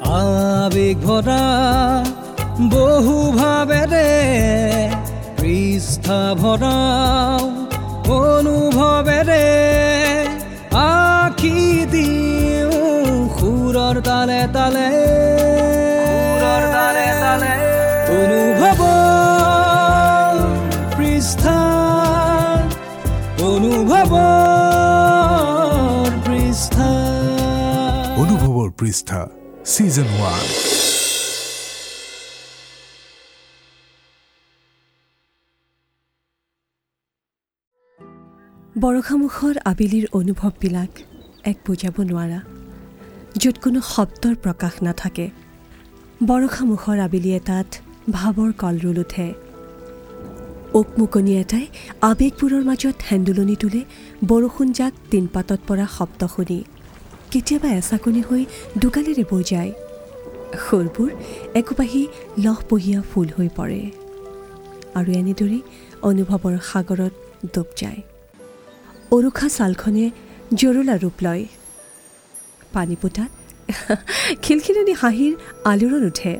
আবেগ ভৰা বহু ভাবেৰে পৃষ্ঠা ভৰাও অনুভৱেৰে আখি দিওঁ সুৰৰ তালে তালে। সুৰৰ তালে তালে। অনুভৱ পৃষ্ঠা অনুভৱ পৃষ্ঠা। অনুভৱৰ পৃষ্ঠা। ছিজন ওৱান বৰষামুখৰ আবেলিৰ অনুভৱবিলাক এক বুজাব নোৱাৰা য'ত কোনো শব্দৰ প্ৰকাশ নাথাকে। বৰষামুখৰ আবেলি এটাত ভাৱৰ কলৰোল উঠে। ওকমুকনি এটাই আৱেগবোৰৰ মাজত হেন্দোলনি তোলে বৰষুণ জাক টিনপাতত পৰা শব্দ শুনি। কেতিয়াবা এচাকনি হৈ দোকালেৰে বৈ যায়। সুৰবোৰ একোপাহি লহপহীয়া ফুল হৈ পৰে আৰু এনেদৰেই অনুভৱৰ সাগৰত ডুব যায়। উৰুষা ছালখনে জৰুলা ৰূপ লয়। পানীপোতাত খিলখিলনি হাঁহিৰ আলোড়ন উঠে।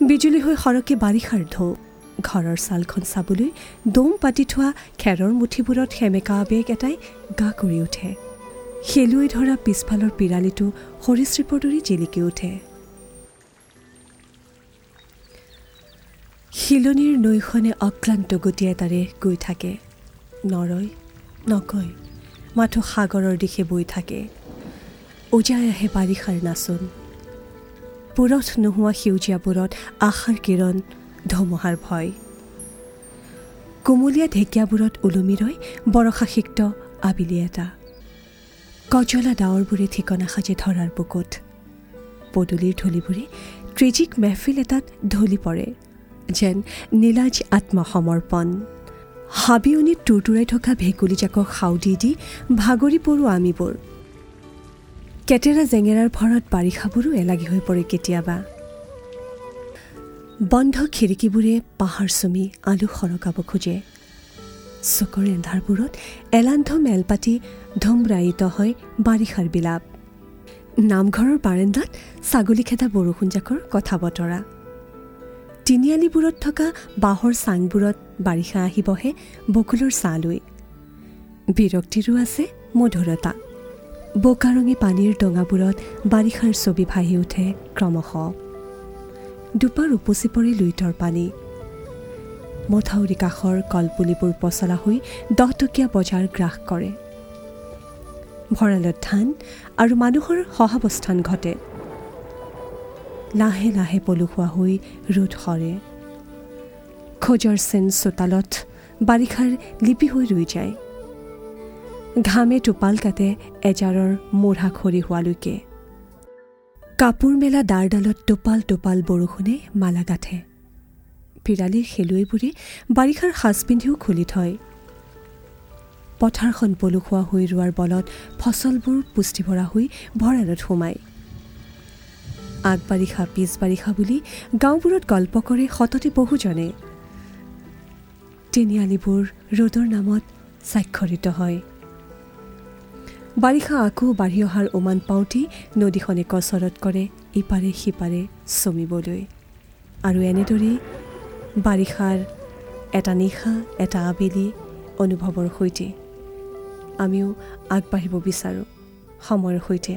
বিজুলী হৈ সৰহকৈ বাৰিষাৰ ঢৌ। ঘৰৰ ছালখন চাবলৈ দম পাতি থোৱা খেৰৰ মুঠিবোৰত সেমেকা আৱেগ এটাই গা কৰি উঠে। শেলুৱৈ ধৰা পিছফালৰ পিৰালিটো সৰীসৃপৰ দৰে জিলিকি উঠে। শিলনিৰ নৈখনে অক্লান্ত গতি এটাৰে গৈ থাকে। নৰয় নকয় মাথো সাগৰৰ দিশে বৈ থাকে। উজাই আহে বাৰিষাৰ নাচোন। পুৰঠ নোহোৱা সেউজীয়াবোৰত আশাৰ কিৰণ ধুমুহাৰ ভয়। কোমলীয়া ঢেকীয়াবোৰত ওলমি ৰয় বৰষাসিক্ত আবেলি এটা। কজলা ডাৱৰবোৰে ঠিকনা সাজে ধৰাৰ বুকুত। পদূলিৰ ঢলিবোৰে ট্ৰেজিক মেহফিল এটাত ঢলি পৰে যেন নীলাজ আত্মসমৰ্পণ। হাবিয়নিত তুৰতুৰাই থকা ভেকুলীজাকক সাউ দি দি ভাগৰি পৰোঁ আমিবোৰ। কেতেৰা জেঙেৰাৰ ভৰত বাৰিষাবোৰো এলাগি হৈ পৰে কেতিয়াবা। বন্ধ খিৰিকীবোৰে পাহাৰ চুমি আলু সৰকাব খোজে। চকুৰ এন্ধাৰবোৰত এলান্ধ মেল পাতি ধুমৰায়িত হয় বাৰিষাৰ বিলাপ। নামঘৰৰ বাৰেণ্ডাত ছাগলী খেদা বৰষুণজাকৰ কথা বতৰা। তিনিআলিবোৰত থকা বাঁহৰ চাংবোৰত বাৰিষা আহি বহে বকুলৰ ছাঁ লৈ বিৰক্তিৰো আছে মধুৰতা। বোকাৰঙী পানীৰ ডঙাবোৰত বাৰিষাৰ ছবি ভাহি উঠে ক্ৰমশ। দুপাৰ উপচি পৰে লুইতৰ পানী। মথাউৰি কাষৰ কলপুলিবোৰ পচলা হৈ দহটকীয়া বজাৰ গ্ৰাস কৰে। ভঁৰালত ধান আৰু মানুহৰ সহাৱস্থান ঘটে। লাহে লাহে পলসুৱা হৈ ৰ'দ সৰে। খোজৰ চেন চোতালত বাৰিষাৰ লিপি হৈ ৰৈ যায়। ঘামে টোপাল কাটে এজাৰৰ মূঢ়া খৰি হোৱালৈকে। কাপোৰ মেলা দাৰডালত টোপাল টোপাল বৰষুণে মালা গাঁঠে। পিৰালিৰ খেলুৱৈবোৰে বাৰিষাৰ সাজ পিন্ধিও খুলি থয়। পথাৰখন পলসুৱা হৈ ৰোৱাৰ বলত ফচলবোৰ পুষ্টিভৰা হৈ ভঁৰালত সোমায়। আগবাৰিষা পিছ বাৰিষা বুলি গাঁওবোৰত গল্প কৰে সততে বহুজনে। তিনিআলিবোৰ ৰ'দৰ নামত স্বাক্ষৰিত হয়। বাৰিষা আকৌ বাঢ়ি অহাৰ উমান পাওঁতেই নদীখনে কচৰত কৰে ইপাৰে সিপাৰে চমিবলৈ। আৰু এনেদৰেই বাৰিষাৰ এটা নিশা এটা আবেলি অনুভৱৰ সৈতে। আমিও আগবাঢ়িব বিচাৰোঁ সময়ৰ সৈতে।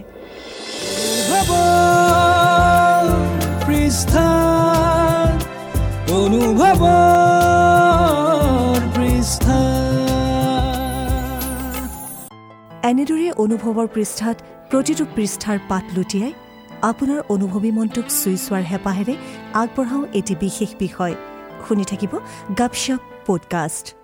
এনেদৰে অনুভৱৰ পৃষ্ঠাত প্ৰতিটো পৃষ্ঠাৰ পাত লুটিয়াই আপোনাৰ অনুভৱী মনটোক চুই চোৱাৰ হেঁপাহেৰে আগবঢ়াওঁ এটি বিশেষ বিষয়। শুনি থাকিব গাপশ্বপ পডকাষ্ট